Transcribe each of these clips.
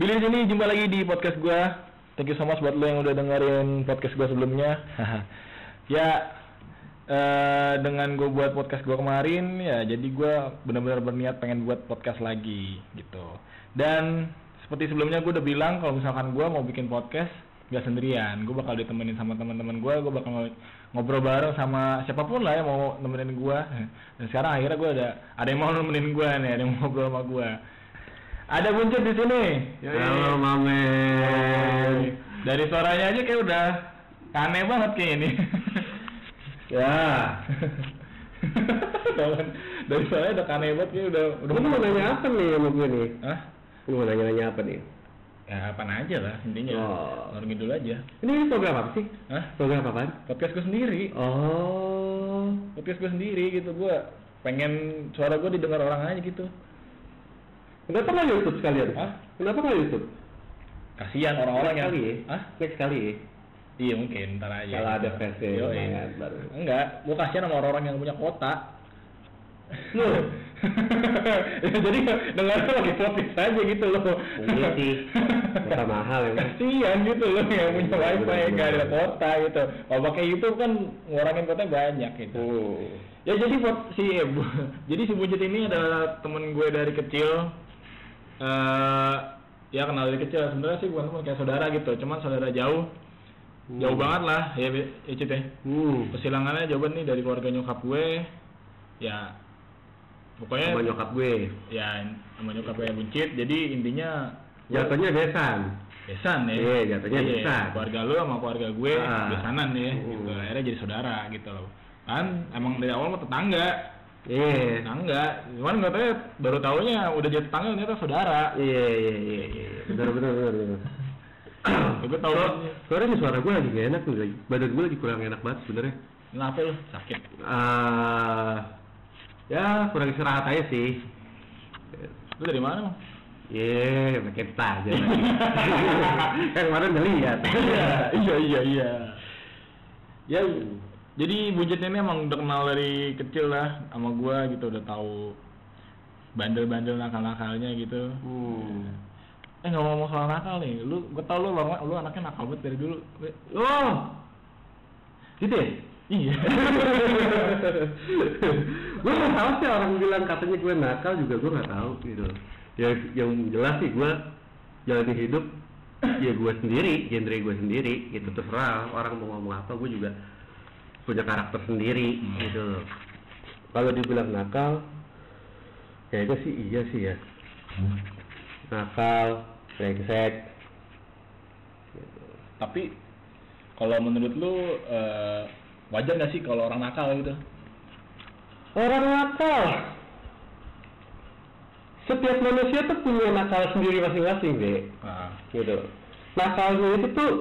Billy di sini jumpa lagi di podcast gua. Thank you so much buat lo yang udah dengerin podcast gua sebelumnya. ya eh dengan gue buat podcast gua kemarin ya jadi gua benar-benar berniat pengen buat podcast lagi gitu. Dan seperti sebelumnya gue udah bilang kalau misalkan gua mau bikin podcast gak sendirian, gue bakal ditemenin sama teman-teman gue, gue bakal ngo- ngobrol bareng sama siapa pun lah yang mau nemenin gue. Dan sekarang akhirnya gue ada ada yang mau nemenin gue nih, ada yang mau ngobrol sama gue. Ada buncit di sini. Halo Mamen. Dari suaranya aja kayak udah aneh banget kayak ini. Ya. Dari suaranya udah aneh banget kayak udah udah Lu mau nanya apa nih sama gue nih? Hah? Lu mau nanya-nanya apa nih? Ya apa aja lah intinya. Oh. Ngalor ngidul aja. Ini program apa sih? Hah? Program apaan? Podcast gue sendiri. Oh. podcast gue sendiri gitu gue pengen suara gue didengar orang aja gitu Kenapa nggak YouTube sekalian? Hah? Kenapa nggak YouTube? kasihan orang-orang yang sekali ya? Hah? Next kali ya? iya mungkin ntar aja Kalau ada versi Yoi. lumayan baru. enggak gue kasihan sama orang-orang yang punya kota Lu? Ya, jadi dengar tuh lagi podcast aja gitu loh Iya sih. Kota mahal ya. kasihan gitu loh yang punya Bener, wifi nggak ada kota gitu kalau pakai YouTube kan ngurangin kota banyak gitu Hmm. Ya jadi buat si jadi si Buncit ini adalah temen gue dari kecil. Eh ya kenal dari kecil sebenarnya sih bukan teman kayak saudara gitu, cuman saudara jauh. Jauh Hmm. banget lah ya, ya Cit ya. Hmm. Persilangannya jauh banget nih dari keluarga nyokap gue. Ya pokoknya Sama nyokap gue. ya sama nyokap gue Buncit. Jadi intinya Jatuhnya besan. besan ya. Iya, jatuhnya Iya, besan. Keluarga lu sama keluarga gue Ah. besanan ya. Hmm. Gitu. Akhirnya jadi saudara gitu loh. Kan emang dari awal mah tetangga. Iya. Nah, enggak, cuman nggak tahu baru tahunya udah jadi tetangga ternyata saudara. Iya iya iya iya. Benar benar benar benar. Gue tahu Soalnya suara gue lagi gak enak nih, lagi. badan gue lagi kurang enak banget sebenarnya. kenapa lu sakit? Ah, ya kurang istirahat aja sih. Lu dari mana? Mang? Ye, pakai tas aja. kan kemarin udah lihat. iya iya iya. Ya, jadi bujetnya ini emang udah kenal dari kecil lah sama gua gitu udah tahu bandel-bandel nakal-nakalnya gitu. Hmm. Eh nggak ngomong soal nakal nih, lu gua tau lu lu, lu anaknya nakal banget dari dulu. Oh, gitu ya? Iya. gue nggak tahu sih orang bilang katanya gue nakal juga gue nggak tahu gitu. Ya yang jelas sih gue jalani hidup ya gue sendiri, genre gue sendiri gitu terserah orang mau ngomong apa gue juga punya karakter sendiri Hmm. gitu. Kalau dibilang nakal, kayaknya sih iya sih ya. Nakal, brengsek. Gitu. Tapi kalau menurut lu eh, wajar nggak sih kalau orang nakal gitu? Orang nakal. Setiap manusia tuh punya nakal sendiri masing-masing, deh. Nah, Gitu. Nakalnya itu tuh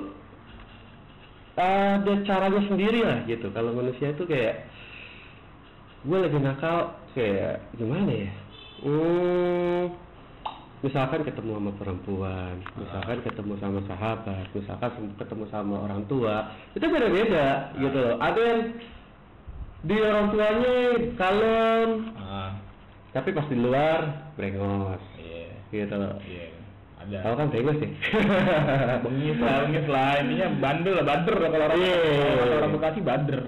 ada caranya sendiri lah gitu. Kalau manusia itu kayak gue lagi nakal kayak gimana ya? Hmm, misalkan ketemu sama perempuan, misalkan ketemu sama sahabat, misalkan ketemu sama orang tua, itu beda-beda gitu loh. Ada yang di orang tuanya kalem, ah, tapi pas di luar brengos, iya, gitu. iya, ada. Tahu kan brengos ya? Bengis lah, bengis lah. Intinya bandel lah, bader lah kalau orang Iya. kalau orang Bekasi bader.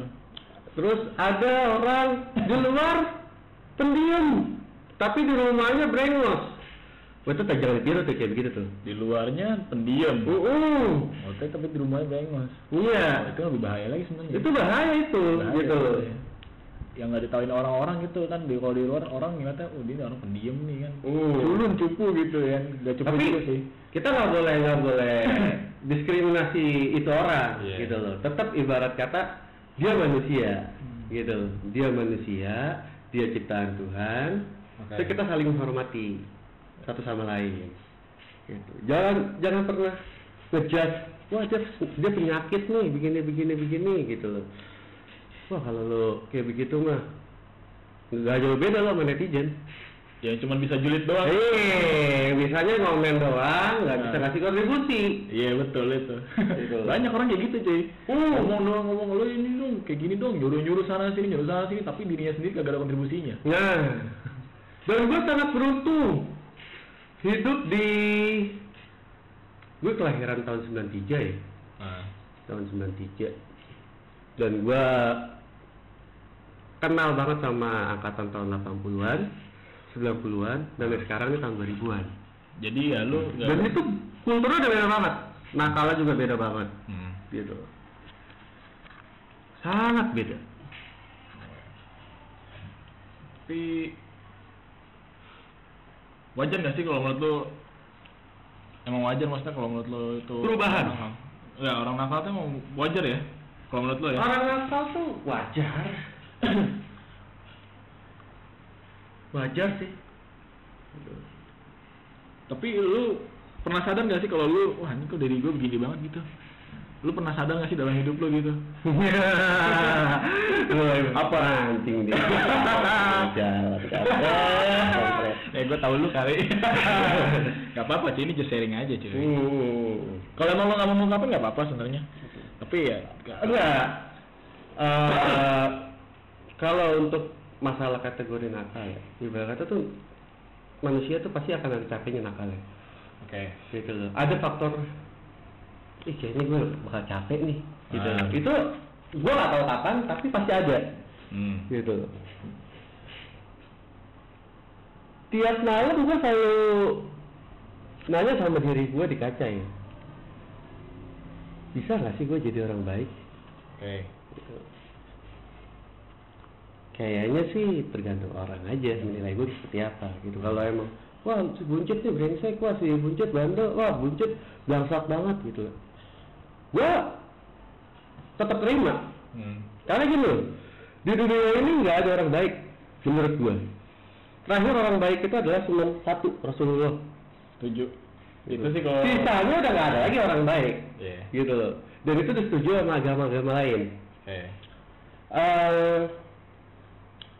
Terus ada orang di luar pendiam, tapi di rumahnya brengos. Wah, itu tak jangan ditiru tuh kayak begitu tuh. Di luarnya pendiam. Uh, uh. Oke, tapi di rumahnya bengos. iya. Itu lebih bahaya lagi sebenarnya. Itu bahaya itu, Bahaya gitu. sebenarnya. Yang nggak ditahuin orang-orang gitu kan di kalau di luar orang ngeliatnya oh dia orang pendiam nih kan. Uh. Culun cupu gitu ya. Gak cupu Tapi juga sih. kita nggak boleh nggak boleh diskriminasi itu orang, Iya. gitu loh. Tetap ibarat kata dia manusia, Hmm. gitu. Dia manusia, dia ciptaan Tuhan. Oke. Jadi kita saling menghormati satu sama lain. Gitu. Jangan jangan pernah ngejudge. Wah dia dia penyakit nih, begini begini begini gitu loh. Wah kalau lo kayak begitu mah nggak jauh beda lo sama netizen. Yang cuma bisa julid doang. Eh, misalnya ngomen doang, nggak bisa Nah. ngasih kontribusi. Iya betul itu. Banyak orang kayak gitu cuy. Hmm. Ngomong doang ngomong lo ini dong kayak gini dong nyuruh nyuruh sana sini nyuruh sana sini tapi dirinya sendiri kagak ada kontribusinya. Nah, dan gue sangat beruntung hidup di gue kelahiran tahun 93 ya Nah. tahun 93 dan gue kenal banget sama angkatan tahun 80-an 90-an dan sekarang ini tahun 2000-an Jadi ya lu nggak- dan itu kulturnya udah beda banget nakalnya juga beda banget Hmm. gitu sangat beda Tapi wajar nggak sih kalau menurut lu emang wajar maksudnya kalau menurut lu itu Perubahan. orang nakal? Ya orang nakal tuh emang wajar ya kalau menurut lu ya. orang nakal tuh wajar wajar sih Tapi lu pernah sadar nggak sih kalau lu wah ini kok dari gue begini banget gitu? Lu pernah sadar nggak sih dalam hidup lu gitu? apa anjing dia. Eh gue tahu lu kali. gak apa-apa cuy ini just sharing aja cuy. Hmm. Kalau emang lu nggak mau ngungkapin nggak apa-apa sebenarnya. Tapi ya nggak- enggak Eh, kalau untuk masalah kategori nakal ya ibarat kata tuh manusia tuh pasti akan ada capeknya nakalnya Oke. gitu loh ada faktor ih kayaknya gue bakal capek nih gitu Ah. itu gue gak tahu kapan tapi pasti ada Hmm. gitu loh tiap malam gue selalu nanya sama diri gue di kaca ya bisa gak sih gue jadi orang baik Oke. Gitu. Kayaknya sih tergantung orang aja menilai gue seperti apa gitu kalau emang wah si buncit nih brengsek wah si buncit bandel wah buncit bangsat banget gitu gue tetap terima Hmm. karena gini loh di dunia ini nggak ada orang baik menurut gue terakhir orang baik itu adalah cuma satu Rasulullah Setuju. Itu sih kalau. sisanya udah nggak ada lagi orang baik Iya. gitu loh dan itu disetujui sama agama-agama lain Oke.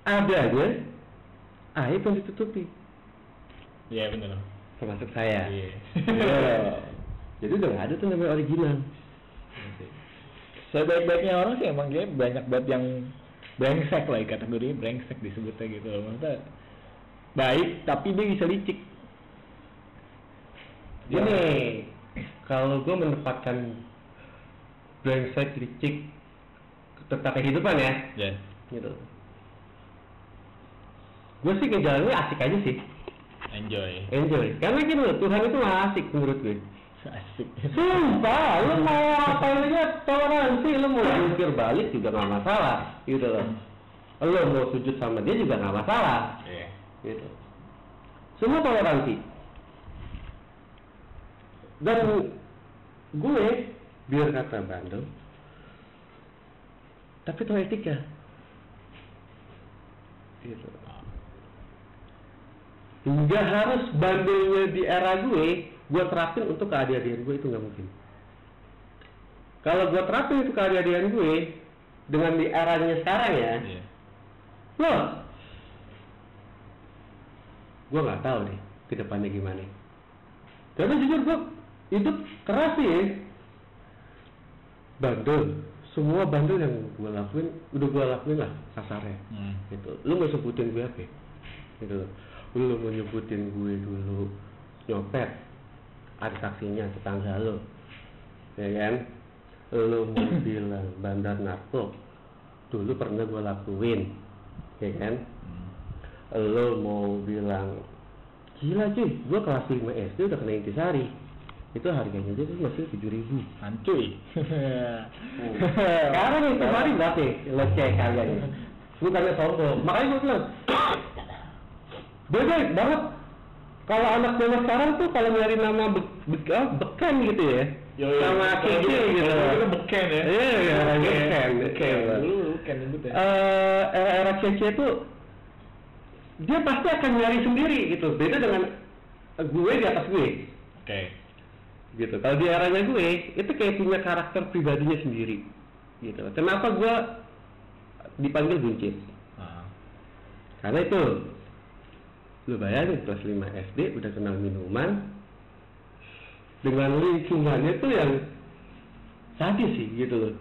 Eh adanya aib yang ditutupi Iya benar. termasuk saya Iya. Iya. jadi udah nggak ada tuh namanya original Sebaik-baiknya orang sih emang dia banyak banget yang brengsek lah kategori brengsek disebutnya gitu loh. Maksudnya baik tapi dia bisa licik. Gini, kalau gue menempatkan brengsek, licik, tentang kehidupan ya, Ya. gitu. Gue sih ngejalaninnya asik aja sih, Enjoy. enjoy. Karena gini loh, Tuhan itu mah asik menurut gue. Asik. Sumpah, lu mau apa aja toleransi, lu mau jungkir balik juga nggak masalah, gitu loh. Lu mau sujud sama dia juga nggak masalah, Iya. gitu. Semua toleransi. Dan gue biar kata bandel, tapi itu etika. Gitu. Nggak harus bandelnya di era gue, gue terapin untuk keadaan gue itu nggak mungkin. Kalau gue terapin itu keadaan gue dengan di eranya sekarang ya, loh, gue nggak tahu deh ke depannya gimana. Karena jujur gue hidup keras sih, ya. bandel. Semua bandel yang gue lakuin, udah gue lakuin lah kasarnya. Hmm. Gitu. Lu mau sebutin gue apa? ya? Gitu. loh. Lu mau nyebutin gue dulu nyopet, ada saksinya tetangga lu, ya kan? Lu mau bilang bandar narko, dulu pernah gue lakuin, ya kan? Hmm. Lu mau bilang gila cuy, gue kelas 5 SD udah kena intisari, itu harganya aja masih tujuh ribu. Hancuy. Sekarang itu hari berapa? Lo cek harganya. Bukannya sombong. Makanya gue bilang, beda banget. Kalau anak zaman sekarang tuh kalau nyari nama be be- ah, beken gitu ya. Yoi. Sama Kalau kece dulu- gitu. beken ya. Iya, iya, beken. Beken. Iya. Dulu beken ya. Eh, era kece itu dia pasti akan nyari sendiri gitu. Beda dengan gue di atas gue Oke. gitu. Kalau di eranya gue itu kayak punya karakter pribadinya sendiri gitu. Kenapa gue dipanggil buncit? Ah. Karena itu lu bayangin kelas 5 SD udah kenal minuman dengan lingkungannya tuh yang sadis sih gitu loh.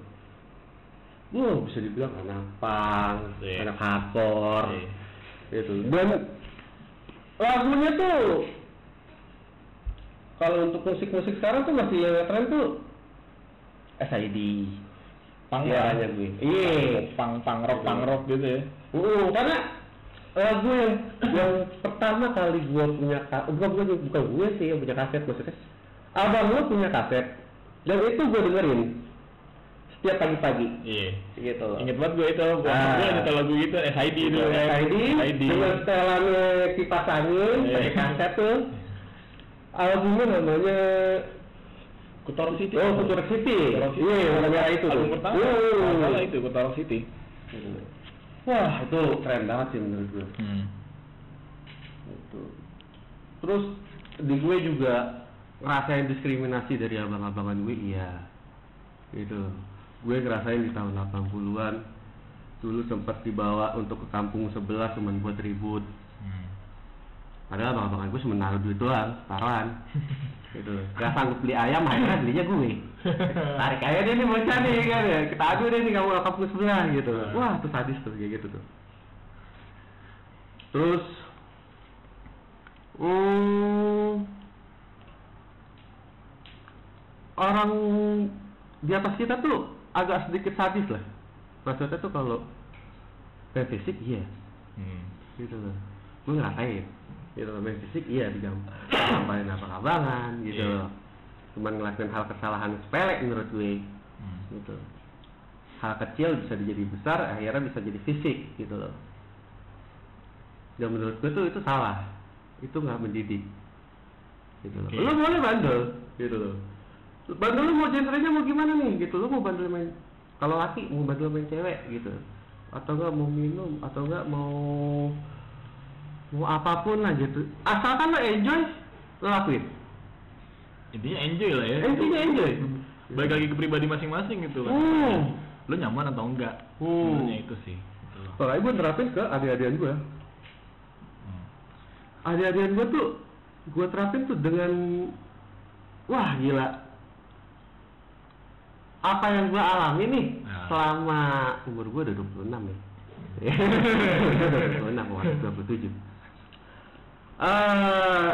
Wow, bisa dibilang anak pang, Iya. anak hardcore, Iya. gitu. Dan lagunya tuh kalau untuk musik-musik sekarang tuh masih yang tren tuh SID. Pang Ya, gue. Iya. Pang pang rock pang rock gitu ya. Uh, karena lagu yang yang pertama kali gua punya ka- bukan bukan bukan gue sih yang punya kaset maksudnya. Abang lu punya kaset dan itu gua dengerin setiap pagi-pagi Iya. gitu loh. Ingat banget gue itu, gue Ah. gue nyetel lagu itu SID Itu dulu ya. SID, SID. dengan setelannya kipas angin Iya. pakai kaset tuh. Albumnya namanya Kutorok City. Oh, Future City. Iya, yang warna merah itu tuh. Album pertama. Salah itu Kutorok City. Wah, itu keren banget sih menurut gue. Hmm. Gitu. Terus di gue juga ngerasain diskriminasi dari abang-abangan gue iya. Gitu. Gue ngerasain di tahun 80-an dulu sempat dibawa untuk ke kampung sebelah cuman buat ribut. Padahal abang-abangan gue cuma naruh duit doang, taruhan. gitu. Gak sanggup beli ayam, akhirnya belinya gue. Tarik aja deh nih bocah nih kan ya. Kita adu deh nih kamu kampung sebelah gitu. Wah, tuh sadis tuh kayak gitu tuh. Terus hmm, orang di atas kita tuh agak sedikit sadis lah. Maksudnya tuh kalau fisik iya, Hmm. gitu loh. Gue ngerasain, gitu. Main fisik iya digamparin apa-abangan gitu Iya. loh. Cuman ngelakuin hal kesalahan sepele menurut gue, Hmm. gitu. Hal kecil bisa jadi besar, akhirnya bisa jadi fisik gitu loh. Dan menurut gue tuh itu salah, itu nggak mendidik. Gitu loh. Oke. Lo boleh bandel, gitu loh. Bandel lu mau genrenya mau gimana nih, gitu. Lo mau bandel main, kalau laki mau bandel main cewek, gitu. Atau enggak mau minum, atau enggak mau mau apa pun lah gitu. Asalkan lo enjoy, lo lakuin. Intinya enjoy lah ya. Intinya enjoy. Balik lagi ke pribadi masing-masing gitu kan. Hmm. Lu nyaman atau enggak? Hmm. Sebenarnya itu sih. Gitu. Soalnya gue terapin ke adik-adikan gue. Hmm. Adik-adikan gue tuh, gue terapin tuh dengan, wah gila. Apa yang gue alami nih Nah. selama umur gue udah 26 ya. 26, wah 27. Eh,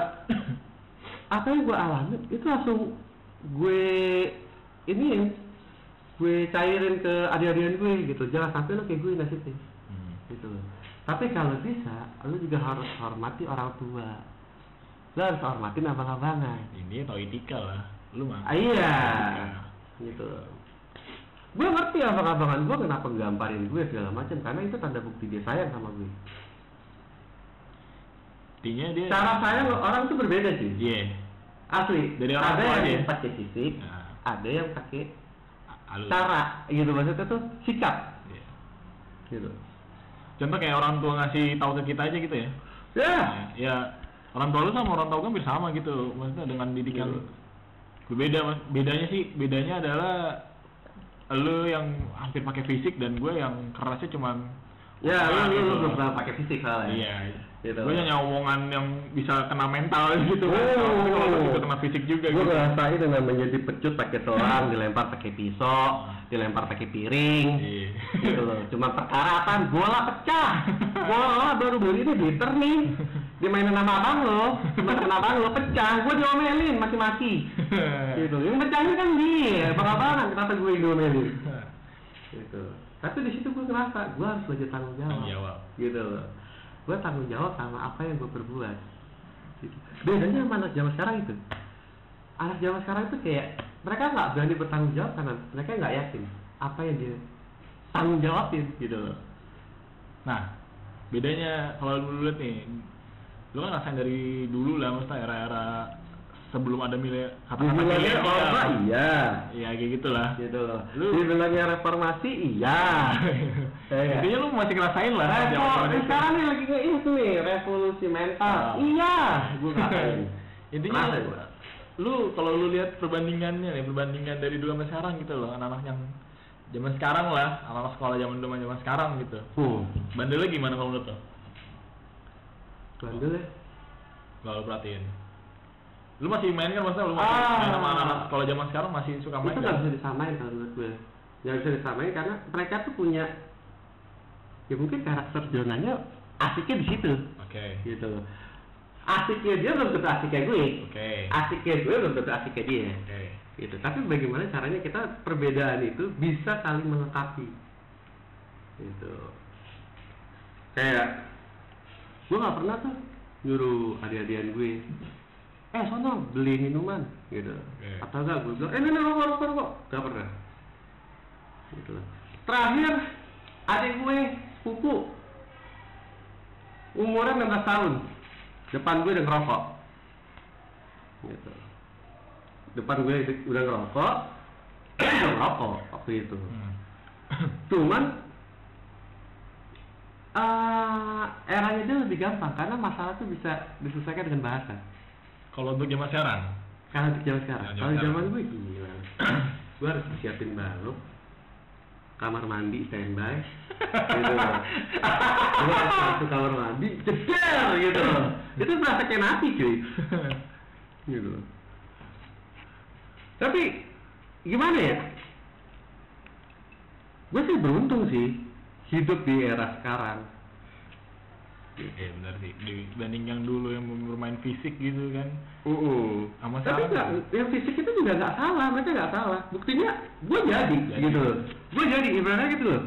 apa yang gue alami itu langsung gue ini gue cairin ke adik-adikan gue gitu jangan sampai lo kayak gue nasibnya Hmm. gitu loh. Tapi kalau bisa, lu juga harus hormati orang tua. Lu harus hormatin abang-abangan. Ini tau etika lah. Lu mah. Ah, iya, gitu. Gue ngerti abang-abangan gue kenapa gamparin gue segala macam karena itu tanda bukti dia sayang sama gue. Intinya dia. Cara sayang orang tuh berbeda sih. Iya. Asli. Dari orang ada yang aja ya? pakai fisik, Nah, ada yang pakai halus. cara, gitu maksudnya tuh sikap, Iya. gitu. Contoh kayak orang tua ngasih tahu ke kita aja gitu ya. Ya, Ya, orang tua lu sama orang tua gue hampir sama gitu. Maksudnya dengan didikan Iya. berbeda mas. Bedanya sih, bedanya adalah lu yang hampir pakai fisik dan gue yang kerasnya cuman ya, lu, lu, gitu. lu belum pernah pakai fisik soalnya. Iya. Gitu. Gue hanya omongan yang bisa kena mental gitu kan. Oh. Tapi kalau bisa kena fisik juga gue gitu. ngerasain dengan menjadi pecut pakai selang dilempar pakai pisau dilempar pakai piring Iya. gitu loh cuma perkara apa bola pecah bola baru baru ini bitter nih dimainin sama abang lo cuma kena abang lo pecah gue diomelin maki-maki gitu yang pecahnya kan dia bang abangan kenapa gue diomelin gitu tapi di situ gue ngerasa gue harus belajar tanggung jawab Tanggung jawab. gitu loh gue tanggung jawab sama apa yang gue perbuat gitu. bedanya sama anak zaman sekarang itu anak zaman sekarang itu kayak mereka nggak berani bertanggung jawab karena mereka nggak yakin apa yang dia tanggung jawabin gitu loh Nah, bedanya kalau lu lihat nih, lu kan ngerasain dari dulu lah, maksudnya era-era sebelum ada milenial, kata-kata milenial. apa iya Iya kayak gitulah. gitu loh Lu- dibilangnya reformasi iya Iya. Intinya lu masih ngerasain lah. Revo, zaman-zaman itu. sekarang nih lagi nge itu nih revolusi mental Ah. iya gue Intinya Ngerasain gua. lu kalau lu lihat perbandingannya nih, perbandingan dari dulu sampai sekarang gitu loh, anak-anak yang zaman sekarang lah, anak-anak sekolah zaman dulu sama zaman sekarang gitu. hmm. Bandelnya gimana kalau menurut lo? bandel ya Kalau lu perhatiin. Lu masih main kan maksudnya lu masih Ah. main sama anak-anak sekolah zaman sekarang masih suka main itu kan? nggak bisa disamain kalau menurut gue nggak bisa disamain karena mereka tuh punya ya mungkin karakter zonanya asiknya di situ. Oke. gitu. Loh asiknya dia belum tentu asik kayak gue. Oke. asiknya gue belum tentu asik kayak dia. Oke. gitu. Tapi bagaimana caranya kita perbedaan itu bisa saling melengkapi. Gitu. Kayak gue nggak pernah tuh nyuruh adik-adikan gue eh sono beli minuman. Gitu. Oke. atau enggak gue bilang eh ini rokok rokok rokok. Gak pernah. Gitu. Terakhir adik gue sepupu umurnya 16 tahun. Depan gue udah ngerokok. Gitu. Depan gue udah ngerokok. Udah ngerokok waktu itu. Hmm. cuman eh eranya dia lebih gampang karena masalah tuh bisa diselesaikan dengan bahasa. Kalau untuk zaman sekarang, kalau untuk zaman sekarang. Kalau zaman gue gila gue harus siapin balok kamar mandi standby gitu loh gue masuk kamar mandi jeder gitu loh itu berasa kayak napi cuy gitu loh tapi gimana ya gue sih beruntung sih hidup di era sekarang Iya benar sih. Dibanding yang dulu yang bermain fisik gitu kan. Uh, Sama tapi nggak, yang fisik itu juga nggak salah, mereka nggak salah. Buktinya, gue jadi, Jadi. gitu. Gue jadi, ibaratnya gitu loh.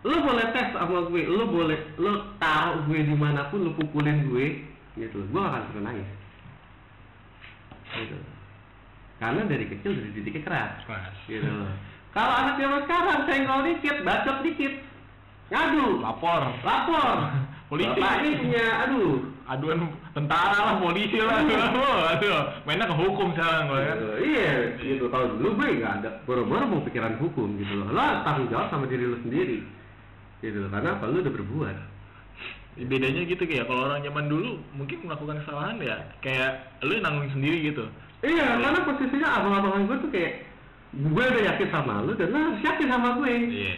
Lo boleh tes sama gue, lo boleh, lo taruh gue di mana pun, lo pukulin gue, gitu. Gue gak akan pernah nangis. Gitu. Karena dari kecil dari didiknya keras, Keras. gitu. Kalau anak zaman sekarang senggol dikit, bacot dikit, ngadu, Lapor. lapor. Polisi. Ini punya, aduh, Aduan tentara lah, polisi lah. Aduh, aduh. Mainnya ke hukum sekarang gue kan. Iya, gitu. Kalau dulu gue nggak ada, baru-baru mau pikiran hukum gitu loh. Lo harus tanggung jawab sama diri lo sendiri. Gitu loh. Karena apa? Lo udah berbuat. Bedanya gitu kayak kalau orang zaman dulu mungkin melakukan kesalahan ya kayak lu yang nanggung sendiri gitu. Iya, karena posisinya abang-abangan gue tuh kayak gue udah yakin sama lo dan lo harus yakin sama gue. Iya.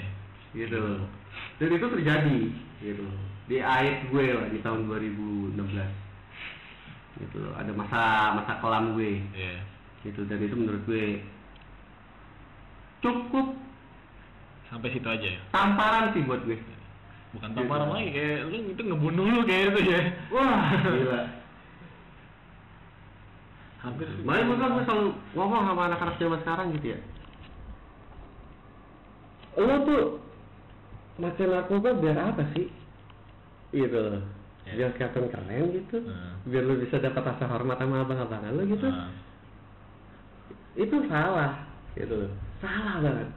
Gitu loh. Dan itu terjadi gitu loh. Di akhir gue lah di tahun 2016. Gitu loh. Ada masa masa kelam gue. Iya. Gitu dan itu menurut gue cukup Sampai situ aja ya. tamparan sih buat gue. Bukan tamparan lagi kayak lu itu ngebunuh lu kayak itu ya. Wah, gila. Hampir. Makanya gue gue selalu ngomong sama anak-anak zaman sekarang gitu ya. Lo tuh makan narkoba biar apa sih? Gitu loh. Ya. Biar kelihatan keren gitu. Hmm. Biar lo bisa dapat rasa hormat sama abang-abangan lo gitu. Nah, Itu salah. Gitu loh. Salah banget.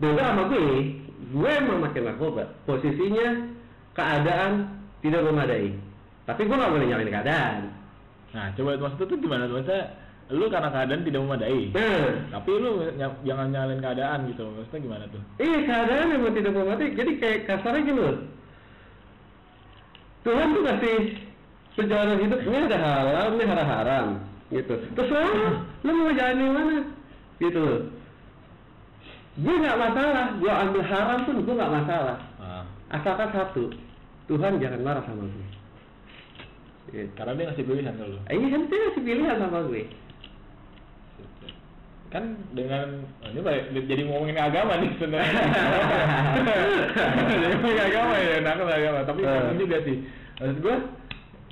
Beda sama gue, gue emang makin narkoba. Posisinya keadaan tidak memadai. Tapi gue gak boleh nyalain keadaan. Nah, coba maksudnya tuh gimana tuh? Maksudnya lu karena keadaan tidak memadai. Nah, Tapi lu ny- jangan nyalain keadaan gitu. Maksudnya gimana tuh? Iya keadaan memang tidak memadai. Jadi kayak kasarnya gini loh. Tuhan tuh kasih perjalanan hidup ini ada halal, ini ada haram, gitu. Terserah, lu mau jalan yang mana, gitu. Gue nggak masalah, gue ambil haram pun gue nggak masalah. Nah, Asalkan satu, Tuhan jangan marah sama gue. Gitu. karena dia ngasih pilihan ke lu. Eh, Iya kan dia ngasih pilihan sama gue. Kan dengan oh, ini balik, jadi ngomongin agama nih sebenarnya. jadi ngomongin agama ya, nakal agama. Tapi penting juga sih. Maksud gua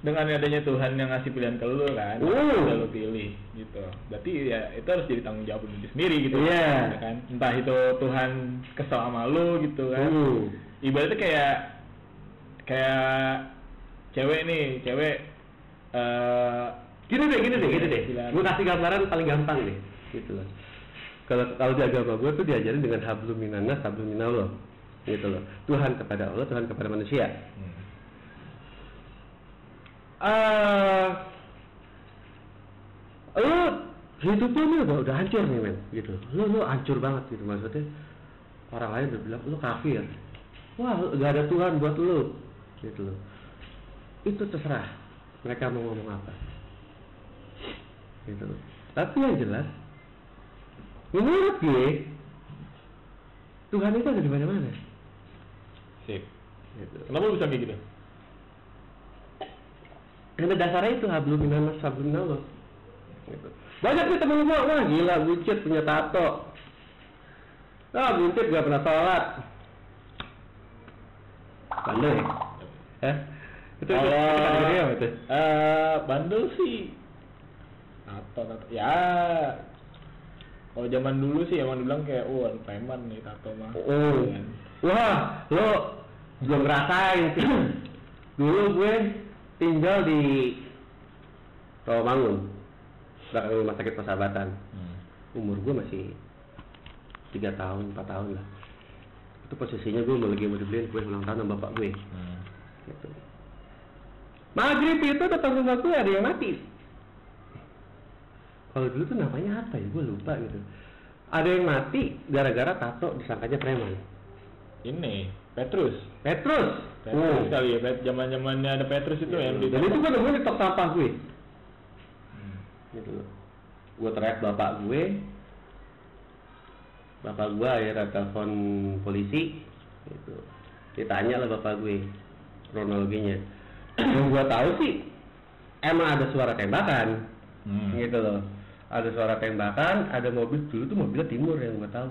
dengan adanya Tuhan yang ngasih pilihan ke lu kan, Uh. lu pilih gitu. Berarti ya itu harus jadi tanggung jawab lu sendiri gitu. Iya. Ya kan? Entah itu Tuhan kesel sama lu gitu kan. Uh. Ibaratnya kayak kayak cewek nih, cewek eh Gini deh, gini deh, gini deh. Pilihan. Gue kasih gambaran paling gampang deh, gitu loh. Kalau kalau di agama gue tuh diajarin dengan hablum minannas, hablum minallah, gitu loh. Tuhan kepada Allah, Tuhan kepada manusia. hmm. Eh, lu hidup lu nih udah udah hancur nih men, gitu. Lu lu hancur banget gitu maksudnya. Orang lain udah bilang lu kafir. Wah, gak ada Tuhan buat lu, gitu loh. Itu terserah mereka mau ngomong apa. Gitu loh. Tapi yang jelas, menurut gue, Tuhan itu ada di mana-mana. Sip. Gitu. Kenapa lu bisa kayak gitu? Karena dasarnya itu hablum minannas hablum minallah. Gitu. Banyak nih temen gua, wah gila buncit punya tato. Ah buncit gak pernah sholat. Bandel ya? Eh? Itu itu kategori apa itu? eh bandel sih tato tato ya kalau zaman dulu sih emang dibilang kayak wah preman nih tato mah Oh. Kan? Wah, lo belum ngerasain sih. Dulu gue tinggal di Rawamangun, belakang rumah sakit persahabatan. Hmm. Umur gue masih tiga tahun, empat tahun lah. Itu posisinya gue lagi mau dibeliin kue ulang tahun sama bapak gue. Hmm. Gitu. Maghrib itu tetap rumah gue ada yang mati. Kalau dulu tuh namanya apa ya? Gue lupa gitu. Ada yang mati gara-gara tato disangkanya preman. ini Petrus Petrus. Petrus Oh. kali ya zaman zamannya ada Petrus itu yang di Dan itu gue nemuin di tong sampah gue. Hmm. Gitu. Gue teriak bapak gue. Bapak gue akhirnya telepon polisi. Gitu. Ditanya lah bapak gue kronologinya. Yang gue tahu sih emang ada suara tembakan. Hmm. Gitu loh. Ada suara tembakan, ada mobil dulu tuh mobilnya timur yang gue tahu.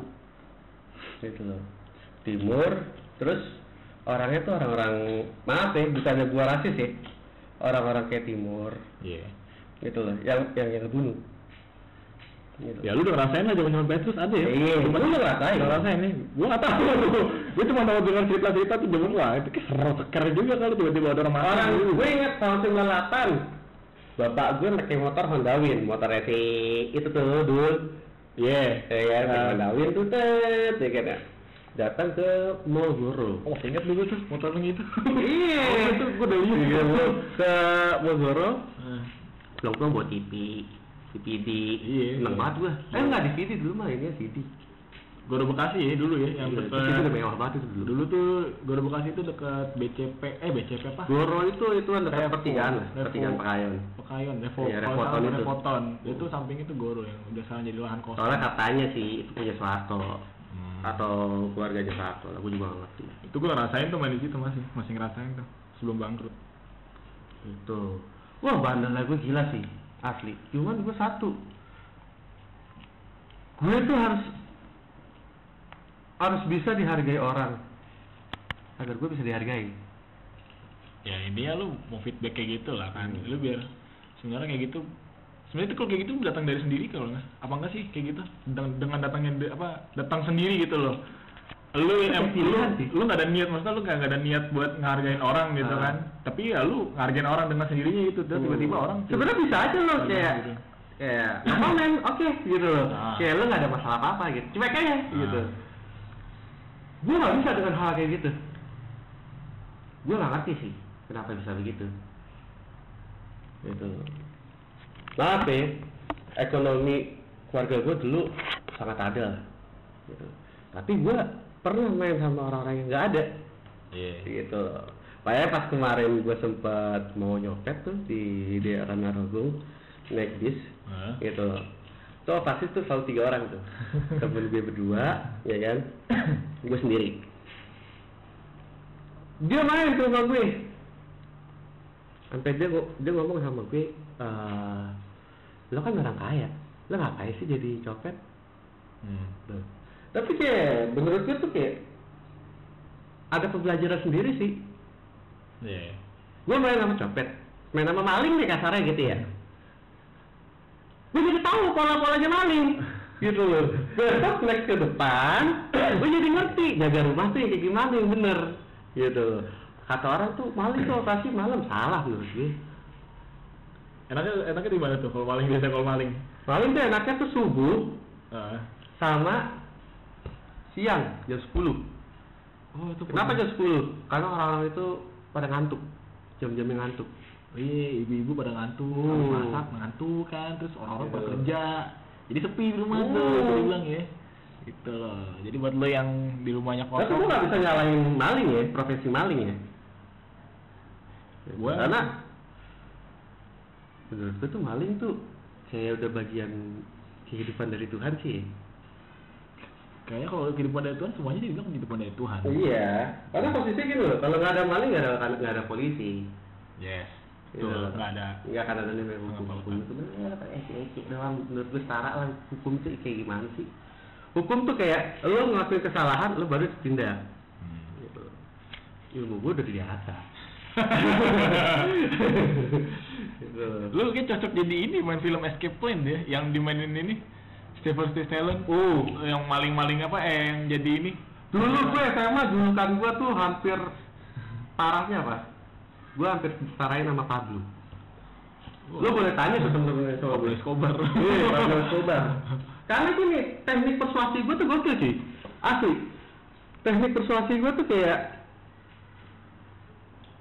Gitu loh. Timur, terus orangnya tuh orang-orang maaf ya, bukannya gua rasis ya. Orang-orang kayak timur, Iya. gitu loh yang yang yang ngebunuh gitu. Ya lu udah ngerasain lah zaman zaman Petrus ada ya? Iya, Cuma gua udah ngerasain. Udah ngerasain nih. Gua nggak tahu. Gua cuma tahu dengar cerita-cerita tuh zaman wah itu kayak seru seker juga kali tiba-tiba ada orang orang gue inget tahun 98 bapak gue pakai motor Honda Win motor si itu tuh dulu Iya. ya kan. Honda Win tuh tet ya kan ya. datang ke Mogoro Oh, ingat dulu tuh motor yang itu. iya Oh, itu gua udah lihat. Iya, ke Mogoro Ah. pulang-pulang bawa TV DVD Iya. seneng banget gua eh enggak DVD dulu mah ini CD Goro Bekasi ya dulu ya yang Iya, dekat itu udah mewah banget itu dulu. Dulu tuh Goro Bekasi itu dekat BCP eh BCP apa? Goro itu itu kan dekat pertigaan lah pertigaan Pekayon Pekayon, Revo, Iya, Revoton itu. Revoton. Itu samping itu Goro yang udah sekarang jadi lahan kosong. soalnya katanya sih itu punya Soeharto. Hmm. atau keluarganya Soeharto gue juga gak ngerti. Itu gue ngerasain tuh main di situ masih masih ngerasain tuh sebelum bangkrut. Itu wah bandel lah gue gila sih asli. Cuman gue satu. Gue tuh harus harus bisa dihargai orang. Agar gue bisa dihargai. Ya intinya lu mau feedback kayak gitu lah kan. Hmm. lu biar sebenarnya kayak gitu sebenarnya kalau kayak gitu datang dari sendiri kalau nggak apa enggak sih kayak gitu? Dengan, dengan datangnya de- apa datang sendiri gitu loh. Lu em, lu, sih. lu nggak ada niat maksudnya lu nggak ada niat buat ngehargain orang gitu Ah. kan. Tapi ya lu ngehargain orang dengan sendirinya gitu. Dan tiba-tiba orang sebenarnya bisa aja loh Gitu. kayak kayak no comment oke gitu loh. Ah. kayak lu nggak ada masalah apa apa gitu. Cuek aja gitu gue nggak bisa dengan hal kayak gitu. Gue nggak ngerti sih kenapa bisa begitu. Gitu maaf ya ekonomi keluarga gue dulu sangat ada gitu. Tapi gue pernah main sama orang-orang yang nggak ada. Iya. Gitu. Makanya pas kemarin gue sempat mau nyopet tuh di daerah Narogong naik bis Hah? gitu tuh pasti tuh selalu tiga orang tuh. Temen gue berdua ya kan? Gue sendiri. Dia main ke rumah gue. Sampai dia dia ngomong sama gue eh lo kan orang kaya. Lo ngapain sih jadi copet? Hmm. Tapi kayak menurut gue tuh kayak ada pembelajaran sendiri sih. iya. Gue main sama copet, main sama maling deh kasarnya gitu ya. Gue jadi tahu pola-polanya maling. gitu loh. Besok next ke depan, gue jadi ngerti jaga rumah tuh kayak gimana yang bener. Gitu loh. Kata orang tuh maling tuh operasi malam salah menurut gue. enaknya enaknya di mana tuh kalau maling biasa kalau maling Maling tuh enaknya tuh subuh Ah. sama siang jam 10 oh itu Kenapa jam 10? Karena orang-orang itu pada ngantuk. Jam-jam yang ngantuk. Iya, ibu-ibu pada ngantuk, Oh. masak ngantuk kan, terus orang-orang pada Iya. kerja. Jadi sepi di rumah tuh, Oh. bisa dibilang ya. Gitu loh. Jadi buat lo yang di rumahnya Tapi kosong, gue gak bisa nyalain maling ya, profesi maling ya. Gua- Karena menurut gue tuh maling tuh kayak udah bagian kehidupan dari Tuhan sih. kayaknya kalau kehidupan dari Tuhan semuanya dibilang kehidupan dari Tuhan. Iya, karena posisinya gini loh, kalau nggak ada maling nggak ada nggak ada polisi. Yes. Iya. Tuh, nggak ada. Nggak akan ada namanya Nggak hukum. itu bener, ecek-ecek doang. Menurut gue setara lah. Hukum tuh kayak gimana sih? Hukum tuh kayak lo ngelakuin kesalahan, lo baru ditindak. Hmm. Gitu. Ilmu gue udah di atas. Gitu. Lu kayak cocok jadi ini main film Escape Plan deh, yang dimainin ini Sylvester Stallone. Uh. yang maling-maling apa eh yang jadi ini. Dulu gue SMA julukan gue tuh hampir parahnya apa? Gue hampir disarain sama Pablo. Lu boleh tanya tuh temen-temen sama Pablo. Escobar. Iya, Pablo Escobar. Karena gini, teknik persuasi gue tuh gokil sih. Asli. Teknik persuasi gue tuh kayak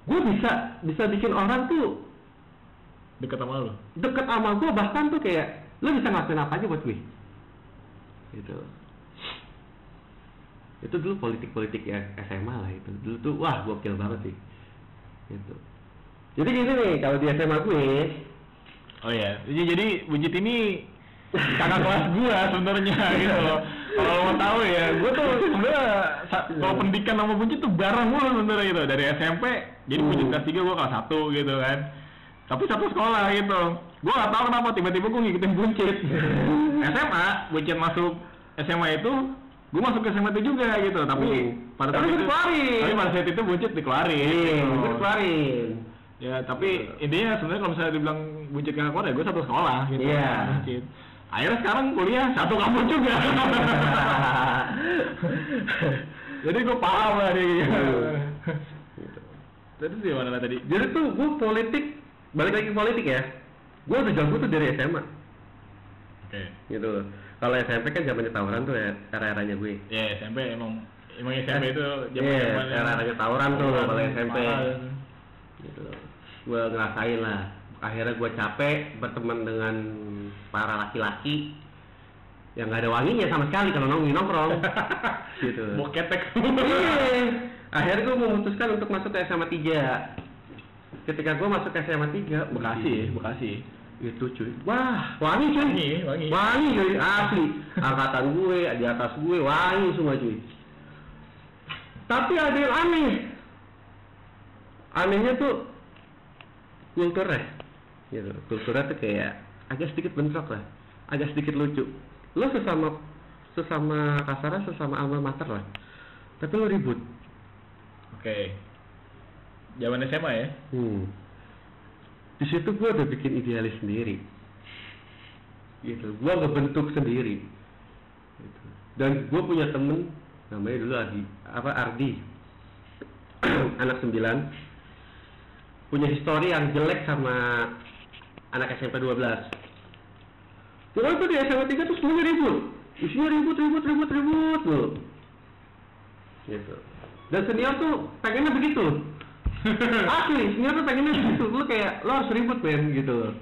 gue bisa bisa bikin orang tuh Deket sama lu. deket sama gue bahkan tuh kayak lu bisa ngelakuin apa aja buat gue gitu itu dulu politik-politik ya SMA lah itu dulu tuh wah gokil banget sih gitu jadi gini nih kalau di SMA gue Oh iya, jadi, jadi Bujit ini kakak kelas gua sebenarnya gitu loh. Kalau lo mau tahu ya, gua tuh sebenarnya kalau pendidikan sama Bujit tuh bareng mulu sebenarnya gitu. Dari SMP, jadi Bujit Hmm. kelas 3 gua kelas 1 gitu kan. Tapi satu sekolah gitu. Gua gak tahu kenapa tiba-tiba gua ngikutin Buncit. SMA, Buncit masuk SMA itu, gua masuk ke SMA itu juga gitu. Tapi Hmm. pada Tapi saat itu, dikeluarin. tapi pada saat itu Buncit dikeluarin. iya gitu. gue Ya, tapi intinya sebenarnya kalau misalnya dibilang buncit kakak keluar ya gue satu sekolah gitu. Iya. Buncit. Akhirnya sekarang kuliah satu kampus juga. Jadi gue paham lah dia gitu. Tadi sih mana lah tadi? jadi tuh gue politik balik lagi ke politik ya gue udah jago tuh dari SMA Oke. gitu kalau SMP kan zamannya tawuran tuh ya era-eranya gue Ya SMP emang emang SMP itu zaman Iya, zaman era-eranya tawuran tuh kalau SMP. gitu gue ngerasain lah akhirnya gue capek berteman dengan para laki-laki yang nggak ada wanginya sama sekali kalau nongkrong nongkrong gitu Boketek. Iya. akhirnya gue memutuskan untuk masuk ke SMA 3 ketika gue masuk ke SMA 3 Bekasi, Bekasi. Itu cuy. Wah wangi cuy. Wangi, wangi. wangi cuy asli. Angkatan gue di atas gue wangi semua cuy. Tapi ada yang aneh. Anehnya tuh kulturnya. Gitu. Kulturnya tuh kayak agak sedikit bentrok lah. Agak sedikit lucu. Lo sesama sesama kasarnya sesama alma mater lah. Tapi lo ribut. Oke. Zaman SMA ya. Hmm. Di situ gue udah bikin idealis sendiri. Gitu. Gue ngebentuk sendiri. Gitu. Dan gue punya temen namanya dulu Ardi, apa Ardi, anak sembilan, punya histori yang jelek sama anak SMP 12 Terus tuh di SMA 3 tuh semuanya ribut, isinya ribut, ribut, ribut, ribut loh. Gitu. Dan senior tuh pengennya begitu. Asli, tuh pengennya begitu. Lu kayak lo harus ribut men gitu.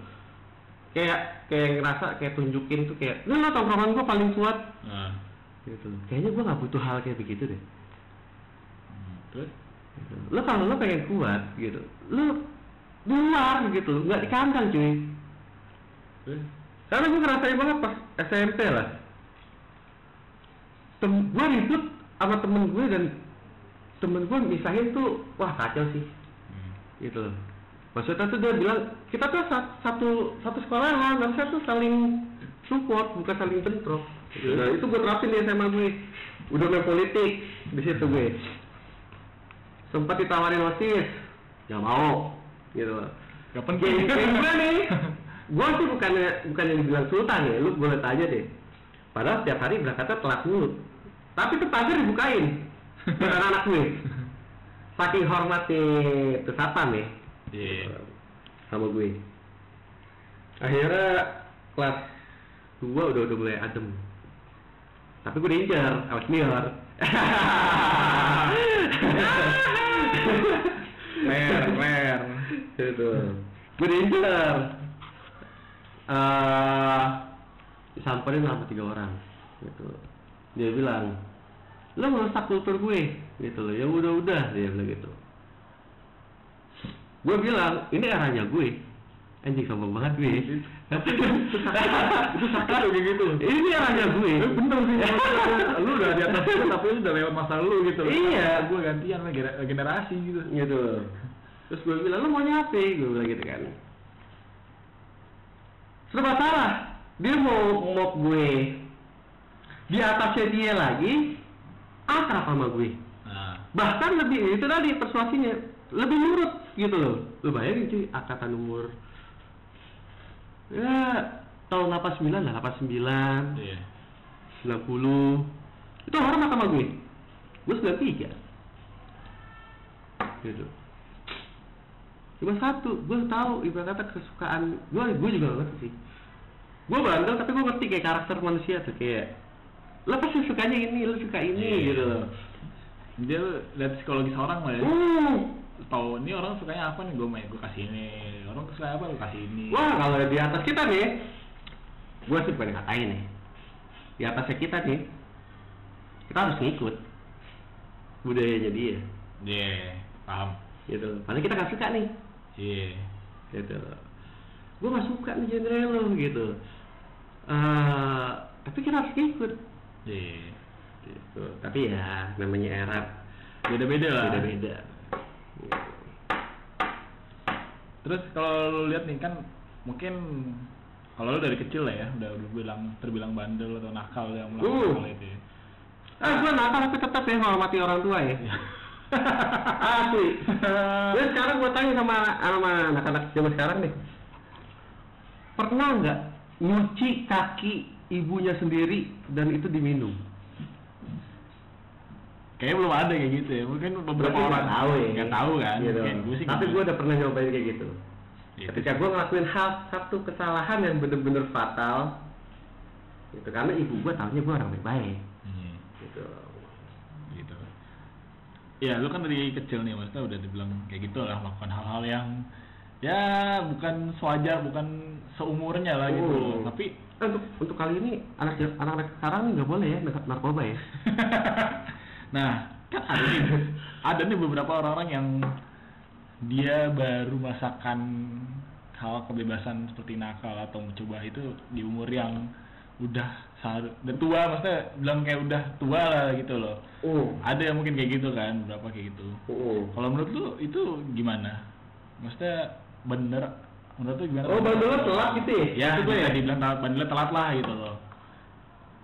Kayak kayak ngerasa kayak tunjukin tuh kayak, lu lo tongkrongan gua paling kuat Nah. gitu. Kayaknya gua nggak butuh hal kayak begitu deh. Terus? Gitu. Lo kalau lo pengen kuat gitu, lo di luar gitu, nggak di kandang cuy. Terus? Karena gue ngerasain banget pas SMP lah. Tem gue ribut sama temen gue dan temen gue misahin tuh, wah kacau sih. Hmm. Gitu loh. Maksudnya tuh dia bilang, kita tuh sa- satu satu sekolahan, harusnya tuh saling support, bukan saling bentrok. Gitu. Nah itu gue terapin di SMA gue. Udah main politik di situ gue. Sempat ditawarin osis, nggak mau. Gitu loh. Gak penting. gue nih, gue sih bukannya bukannya dibilang sultan ya, lu boleh tanya deh. Padahal setiap hari berangkatnya telat mulu. Tapi tuh pagar dibukain buat anak gue. Saking hormatnya tuh satpam ya Iya. sama gue. Akhirnya kelas dua udah udah mulai adem. Tapi gue diincar sama senior. Mer, mer. Gitu. Gue diincar. Eh, disamperin sama tiga orang. Gitu. Dia bilang, lo merusak kultur gue. Gitu loh. Ya udah udah dia bilang gitu. Gue bilang, ini eranya gue. Anjing sombong banget gue. Itu sakit kayak gitu. ini eranya gue. Eh, bener sih. lu udah di atas gue tapi lu udah lewat masa lu gitu. loh. Iya. Gue gantian lah gener- generasi gitu. gitu terus gue bilang lu mau apa gue bilang gitu kan serba salah dia mau mau gue di atasnya dia lagi akrab sama gue. Nah. bahkan lebih itu tadi persuasinya lebih nurut gitu loh. Lu bayangin cuy angkatan umur. Ya tahun 89 lah 89 Iya. 90 itu orang sama gue. Gue 93 gitu. Cuma satu gue tahu ibarat kata kesukaan gue gue juga ngerti sih. Gue bandel tapi gue ngerti kayak karakter manusia tuh kayak lo pasti sukanya ini lo suka ini Iya. gitu loh Dia lihat psikologi seorang lah ya. uh, Tahu ini orang sukanya apa nih gue main gue kasih ini. Orang suka apa gue kasih ini. wah kalau di atas kita nih gue sih bukan ngatain nih di atasnya kita nih kita harus ngikut budayanya dia Iya, paham. gitu padahal kita nggak suka nih Iya. gitu gue gak suka nih genre lo gitu Eh, tapi kita harus ikut Iya. gitu tapi ya namanya era Beda-beda lah. beda-beda Terus kalau lu lihat nih kan mungkin kalau lu dari kecil lah ya udah udah bilang terbilang bandel atau nakal yang melakukan Uh. hal itu. ya. ah gue nakal tapi tetap ya menghormati orang tua ya asli gue sekarang gue tanya sama sama anak-anak zaman sekarang nih pernah nggak nyuci kaki ibunya sendiri dan itu diminum Kayaknya belum ada kayak gitu ya. Mungkin beberapa Berarti orang tahu ya Nggak tahu kan. Gitu. Gue sih tapi gue udah pernah nyobain kayak gitu Gitu. ketika gue ngelakuin hal satu kesalahan yang bener-bener fatal gitu karena ibu gue tahunya gue orang baik-baik Hmm, gitu gitu. Ya, lu kan dari kecil nih maksudnya udah dibilang kayak gitu lah melakukan hal-hal yang ya bukan sewajar, bukan seumurnya lah gitu. Oh. Tapi Eh, untuk untuk kali ini anak anak-anak sekarang nggak boleh ya dekat narkoba ya? Nah, kan ada nih, ada nih beberapa orang-orang yang dia baru merasakan hal kebebasan seperti nakal atau mencoba itu di umur yang udah udah tua maksudnya bilang kayak udah tua lah gitu loh. Oh. Ada yang mungkin kayak gitu kan berapa kayak gitu. Oh. Kalau menurut lu itu gimana? Maksudnya bener menurut lu gimana? Oh, bandelnya telat gitu ya? ya bisa ya? dibilang telat bandelnya telat lah gitu loh.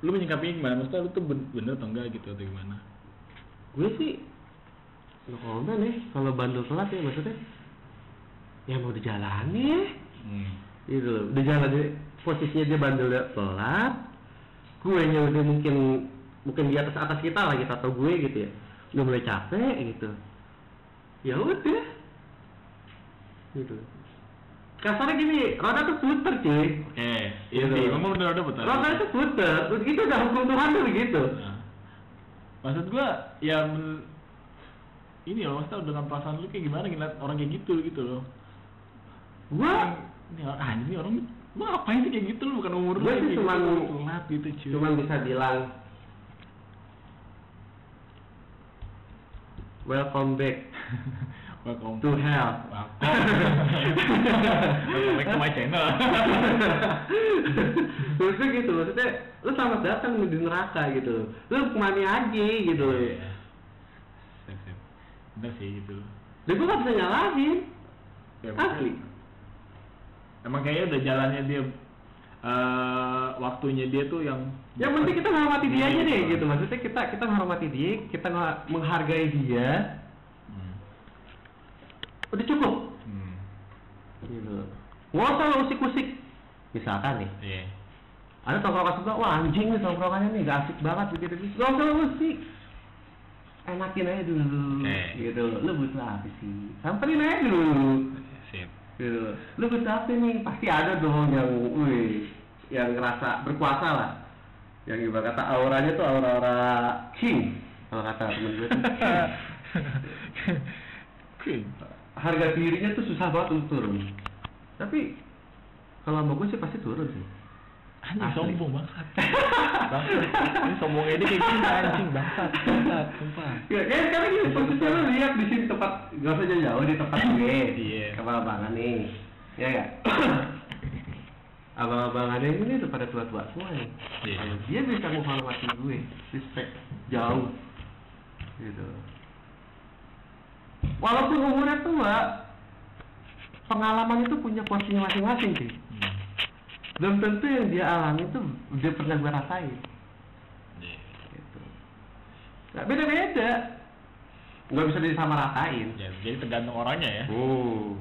Lu menyikapinya gimana? Maksudnya lu tuh ben- bener atau enggak gitu atau gimana? Gue sih no comment ya kalau bandel telat ya maksudnya. Ya mau dijalani ya. Hmm. gitu loh udah jalan posisinya dia bandelnya telat. Gue nya udah mungkin mungkin di atas atas kita lah kita atau gue gitu ya. Udah mulai capek gitu. Ya udah. Gitu kasarnya gini roda tuh puter cuy eh iya Gitu. sih ngomong bener udah betul roda itu puter itu udah hukum Tuhan tuh begitu. Nah. maksud gua ya men- ini loh maksudnya dengan perasaan lu kayak gimana ngeliat orang kayak gitu gitu loh. Gua? Ini orang ah, ini orang lu ngapain sih kayak gitu lu? Bukan umur lu Gua sih gitu, cuman- telat gitu cuy. cuman bisa bilang welcome back welcome to hell welcome back to my channel Maksudnya gitu, maksudnya lu selamat datang di neraka gitu Lu ke mana aja gitu Iya. Sip. bener sih gitu Dan gue gak bisa nyalahin Ya, Asli emang kayaknya udah jalannya dia eh waktunya dia tuh yang Yang penting kita menghormati dia aja deh gitu Maksudnya kita kita menghormati dia, kita menghargai dia. Udah cukup Hmm. gitu Nggak usah usik-usik Misalkan nih, Iya. ada tongkrongan sebelah, wah anjing nih tongkrongannya nih, gak asik banget begitu gitu. Gak usah usik. Enakin aja dulu, Oke. gitu. Lu butuh apa sih? Samperin aja dulu. Sip. Gitu. Lu butuh apa nih? Pasti ada dong yang, wih, yang ngerasa berkuasa lah. Yang ibarat kata auranya tuh aura-aura king. Kalau kata temen gue tuh king. Harga dirinya tuh susah banget untuk turun. Tapi kalau sama gue sih pasti turun sih. Anjing Asli. sombong bangsat. Ini sombongnya dia kayak gini anjing bangsat. Bangsat, sumpah. Ya, kayak sekarang gini, posisinya lu lihat di sini tempat, gak usah jauh-jauh di tempat gue. Iya. Abang-abangan nih. Ya enggak? Abang-abangannya ini udah pada tua-tua semua nih. Kalau dia bisa menghormati gue, respect jauh. Gitu. Walaupun umurnya tua, pengalaman itu punya porsinya masing-masing sih. Hmm. Belum tentu yang dia alami itu udah pernah gue rasain. Iya. Gitu. Nggak beda-beda. nggak bisa disamaratain Ya, jadi tergantung orangnya ya. hmm.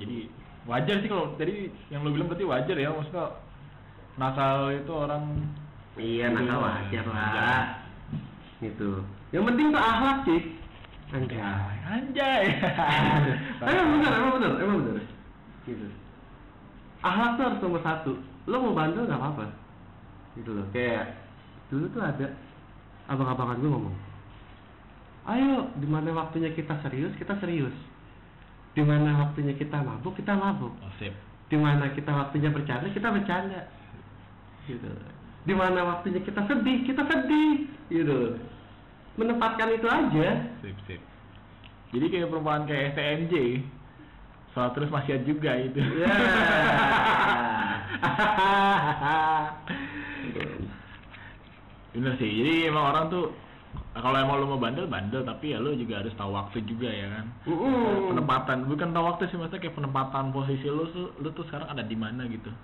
Jadi wajar sih kalau tadi yang lo bilang berarti wajar ya maksudnya nakal itu orang iya nakal wajar lah Wajar. Gitu. Yang penting tuh akhlak sih anjay anjay. emang bener emang bener emang bener. Gitu. Akhlak tuh harus nomor satu. Lo mau bandel nggak apa-apa. Gitu loh. Kayak dulu tuh ada abang-abangan gue ngomong ayo di mana waktunya kita serius kita serius. Di mana waktunya kita mabuk kita mabuk. Oh, sip. di mana kita waktunya bercanda kita bercanda. Gitu di mana waktunya kita sedih kita sedih gitu menempatkan itu aja Sip, sip. Jadi kayak perumpamaan kayak STMJ. Soal terus maksiat juga itu. Ya. Bener sih. Jadi emang orang tuh kalau emang lu mau bandel bandel tapi ya lu juga harus tahu waktu juga ya kan. Mm-mm. Penempatan bukan tahu waktu sih maksudnya kayak penempatan posisi lu tuh lu tuh sekarang ada di mana gitu.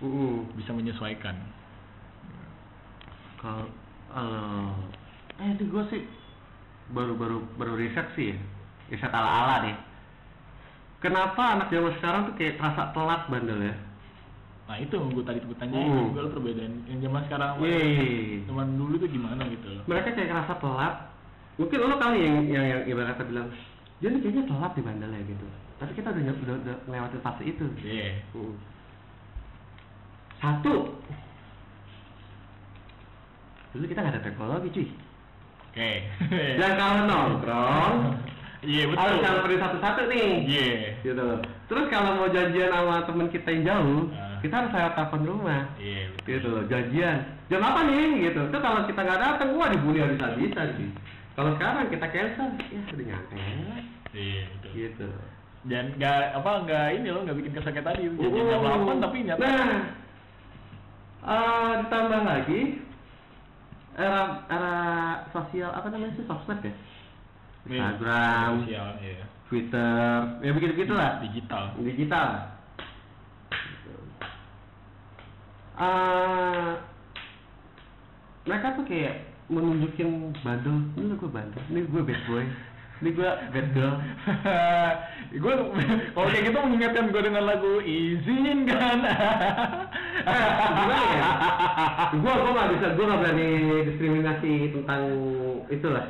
Mm-mm. Bisa menyesuaikan. Kalau eh eh itu gue sih baru baru baru riset sih ya riset ala ala deh kenapa anak zaman sekarang tuh kayak terasa telat bandel ya Nah itu gue tadi gue tanya Hmm. juga lu perbedaan yang zaman sekarang sama Yeay. zaman dulu tuh gimana gitu loh. mereka kayak kerasa telat mungkin lo kali yang yang yang ibarat kata bilang dia nih kayaknya telat di bandelnya gitu tapi kita udah udah, udah ngelewatin fase itu Iya. Hmm. satu dulu kita nggak ada teknologi cuy Oke. dan kalau nongkrong Iya betul. harus nyamperin satu-satu nih Iya. gitu loh. Terus kalau mau janjian sama temen kita yang jauh, Ah. kita harus lewat telepon rumah. Iya betul. Gitu loh, janjian. Jam apa nih? Gitu. Terus kalau kita nggak datang, wah dibully habis-habisan sih. Kalau sekarang kita cancel, ya udah nyampe. Iya betul. Gitu. Dan nggak apa nggak ini loh nggak bikin kayak tadi. Jadi Uh. jam 8 tapi nyata. Nah, eh, ditambah lagi era era sosial apa namanya sih sosmed ya? Nih, Instagram, sosial, iya. Twitter, ya begitu-begitu lah. Digital. digital. Eh, mereka tuh kayak menunjukin bandel, ini gue bandel, ini gue bad boy, ini gue bad girl. gue kalau kayak gitu mengingatkan gue dengan lagu izinkan. Gue gue nggak bisa, gue nggak berani diskriminasi tentang itulah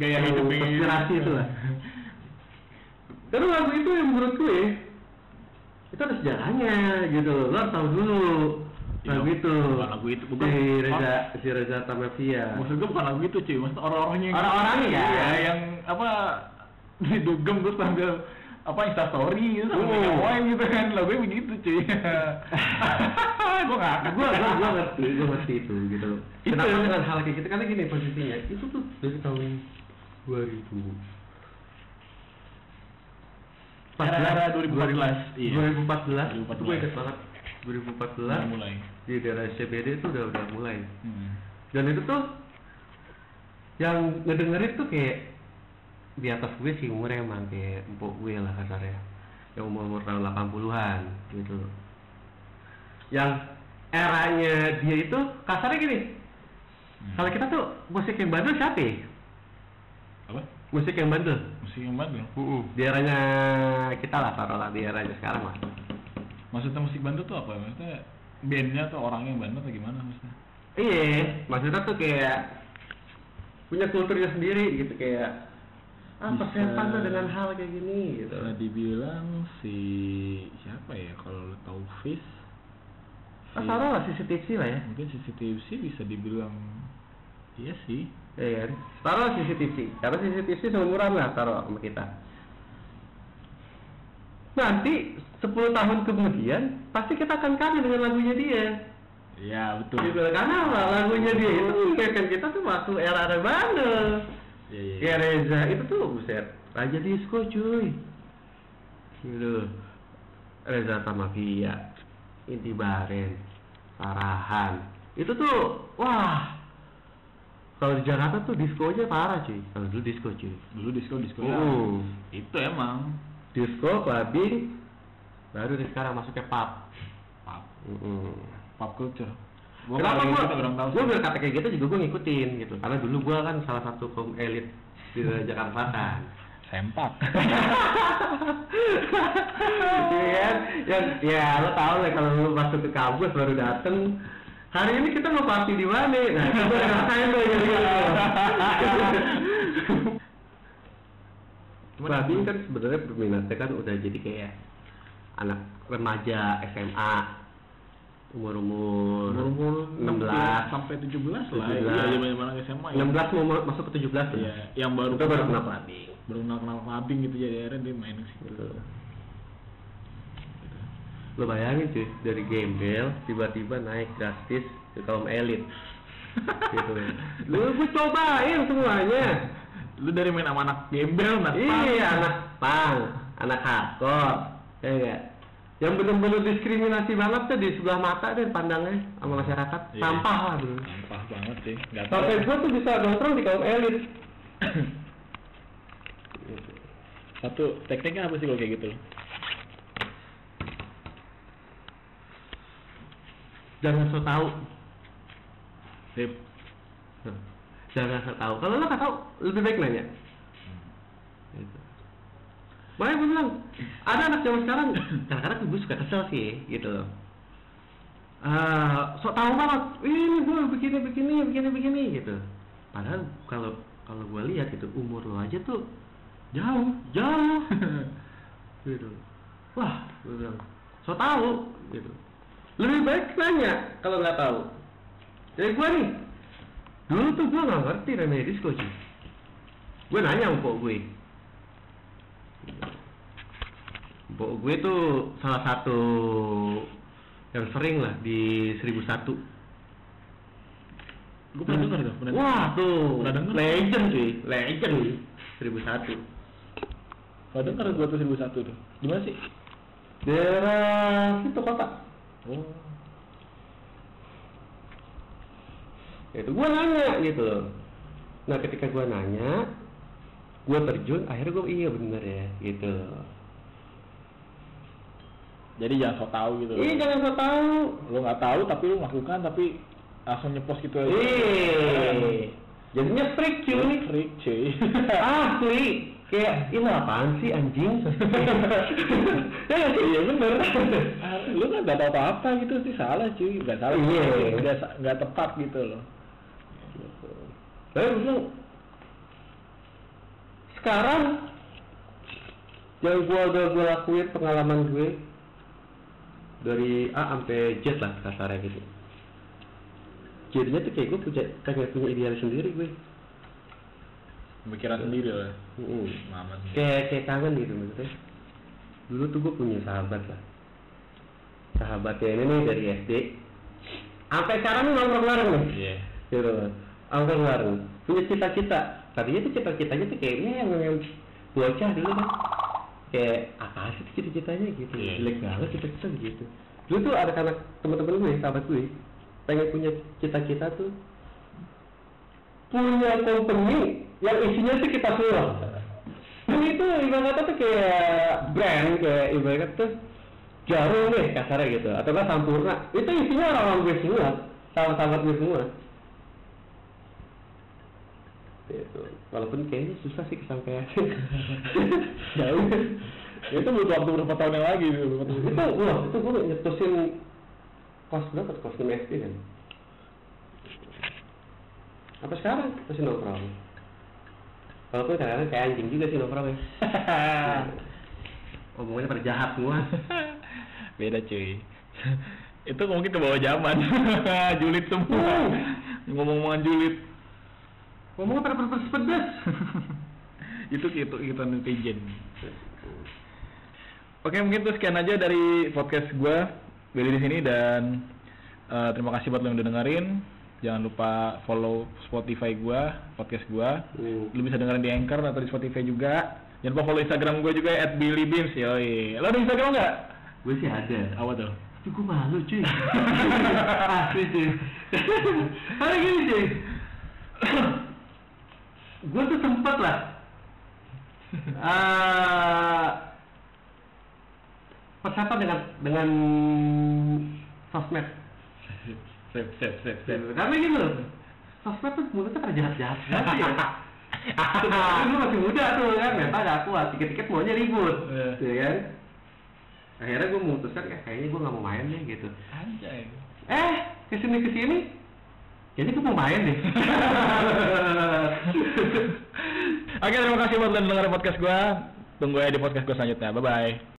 Gaya hidup yang konspirasi itu lah. Karena lagu itu yang menurut gue itu ada sejarahnya gitu loh, lo harus tahu dulu lagu itu. bukan lagu itu, bukan. Si Reza, si Reza Tamavia. Maksud gue bukan lagu itu cuy, maksud orang-orangnya yang Orang-orangnya ya? Iya, yang apa didugem terus sambil apa insta story gitu sambil Oh. ngapain gitu kan lagunya begitu cuy gue ngakak gua gua gua ngerti gua ngerti itu gitu kenapa dengan hal kayak gitu karena gini posisinya itu tuh dari tahun 2000 Era-era 2014, iya. 2014 itu gue inget banget 2014 Udah mulai. di daerah CBD itu udah udah mulai. Hmm. dan itu tuh yang ngedengerin tuh kayak di atas gue sih umurnya emang kayak empuk gue lah kasarnya. Yang umur umur tahun 80-an gitu. Yang eranya dia itu kasarnya gini. Hmm. kalau kita tuh musik yang bandel siapa ya? apa? Musik yang bandel. Musik yang bandel? Di eranya kita lah taruhlah di eranya sekarang lah maksudnya musik bandel tuh apa? Maksudnya bandnya atau orangnya yang bandel atau gimana maksudnya? Iya maksudnya tuh kayak punya kulturnya sendiri gitu kayak ah Bisa- persetan tuh dengan hal kayak gini gitu. bisa dibilang si siapa ya kalau lu tahu Fish ah taruh lah CCTV lah ya. Mungkin CCTV sih bisa dibilang iya sih. Iya kan? Taruh CCTV, karena CCTV seumuran lah taruh sama kita. Nanti 10 tahun kemudian pasti kita akan kangen dengan lagunya dia. iya betul Gitu, karena apa? lagunya dia itu mengingatkan kita tuh waktu era-era bandel. iya iya Kayak Reza itu tuh buset, raja disco cuy. Gitu. Reza Tamavia, Inti Baren, Sarahan. Itu tuh wah. Kalau di Jakarta tuh diskonya parah cuy. Kalau dulu disko cuy. dulu disco disco Uh. itu emang Disko, clubbing, baru di sekarang masuknya pub. pop Mm-mm. pop culture Gua Kenapa gua? Gua sih. biar kata kayak gitu juga gua ngikutin gitu. Karena dulu gua kan salah satu kaum elit di Jakarta Selatan. Sempak. Iya kan? Yang ya lo tau lah kalau lu masuk ke kampus baru dateng Hari ini kita mau party di mana? Nah, itu gua ngerasain tuh gitu. Cuman Babi kan sebenarnya berminatnya kan udah jadi kayak anak remaja SMA umur umur umur 16 sampai 17 lah. 17. Iya, zaman zaman SMA ya. 16 mau ma- masuk ke 17 tuh. Iya, yang baru Itu baru kenal clubbing. baru kenal kenal clubbing gitu jadi akhirnya dia main ke situ. Gitu. Lo bayangin cuy, dari gembel tiba-tiba naik drastis ke kaum elit. gitu. Lu gue cobain semuanya. Lu dari main sama anak gembel, anak pang. Iya, anak pang, anak hardcore. Ya enggak? Yang bener-bener diskriminasi banget tuh di sebelah mata dan pandangnya sama masyarakat. Iya. Sampah lah bro. Sampah banget sih. Tahu. Sampai gue tuh bisa nongkrong di kaum elit. Satu tekniknya apa sih kalau kayak gitu? Jangan so tau. Sip. Jangan so tau. Kalau lo nggak tahu, lebih baik nanya. Gitu. Makanya gue bilang, ada anak zaman sekarang, kadang-kadang gue suka kesel sih, gitu loh. Ah, sok tahu banget, ini gue begini begini begini begini gitu. Padahal kalau kalau gue lihat gitu umur lo aja tuh jauh jauh gitu. Wah, gue bilang, so tahu gitu. Lebih baik nanya kalau nggak tahu. Jadi gue nih, dulu tuh gue nggak ngerti remedi disco cuy. Gue nanya sama mpok gue. Mpok gue tuh salah satu yang sering lah di 1001 Gue pernah denger tuh, pernah Wah tuh, Pernah denger? legend cuy, legend 1001 Pernah denger gue tuh 1001 tuh. Di mana sih? Daerah itu kota. Oh. Itu gua nanya gitu loh. Nah ketika gua nanya, gua terjun, akhirnya gua iya bener ya gitu. loh. Jadi jangan sok tahu gitu. Iya jangan so tahu. Lu nggak tahu tapi lu melakukan tapi langsung nyepos gitu aja. Iya. Jadinya freak cuy. Freak cuy. Asli. Kayak ini apaan sih anjing? ya sih? Iya bener. Lu kan nggak tahu apa-apa gitu sih salah cuy. Nggak salah. Iya. Nggak sa- nggak tepat gitu loh. Bilang, sekarang yang gua udah gue lakuin pengalaman gue dari A sampai Z lah kasarnya gitu. Jadinya tuh kayak gue punya kayak punya idealis sendiri gue. Pemikiran sendiri lah. Mm. Maman. Kayak kayak kangen gitu maksudnya. Dulu tuh gue punya sahabat lah. Sahabatnya ini nih dari SD. Sampai sekarang nih nongkrong bareng nih Iya. gitu angker bareng punya cita-cita. Tadinya tuh cita-citanya tuh kayaknya yang yang bocah dulu kan kayak apa sih cita-citanya gitu? Iya. jelek banget cita-cita gitu. Dulu tuh ada anak teman-teman gue sahabat gue pengen punya cita-cita tuh punya company yang isinya tuh kita semua dan itu ibaratnya tuh kayak brand kayak ibaratnya tuh jarum deh kasarnya gitu. Atau enggak sampurna. Itu isinya orang-orang gue semua sahabat-sahabat gue semua gitu. walaupun kayaknya susah sih kesampaian Jauh. itu butuh waktu berapa tahun yang lagi gitu. Itu wah itu gue nyetusin kelas berapa kelas 6 SD kan apa sekarang masih nongkrong walaupun kadang-kadang kayak anjing juga sih nongkrongnya omongannya pada jahat semua Beda cuy. itu mungkin ke bawah zaman. julid semua. Ngomong-ngomongan julid. Ngomongnya pada pedes-pedes itu gitu gitu netizen. Oke mungkin itu sekian aja dari podcast gua Billy di sini dan eh, terima kasih buat lo yang udah dengerin. Jangan lupa follow Spotify gua, podcast gua. Hmm. Lu bisa dengerin di Anchor atau di Spotify juga. Jangan lupa follow Instagram gua juga at Billy Beans. Yoi. Lo ada Instagram nggak? gue sih ada Apa tuh? cukup malu cuy asli cuy karena gini cuy gue tuh sempet lah eh persiapan dengan dengan sosmed Sip, sip, sip, sip. Karena gitu loh, sosmed tuh mulutnya pada jahat-jahat banget ya. Masih muda tuh kan, mental gak kuat, dikit-dikit maunya ribut, Iya. ya kan? Akhirnya gue memutuskan, ya kayaknya gue gak mau main deh gitu. Anjay. Eh, ke sini ke sini, jadi gue mau main deh. Oke, terima kasih buat lo dengerin podcast gua. Tunggu ya di podcast gua selanjutnya. Bye bye.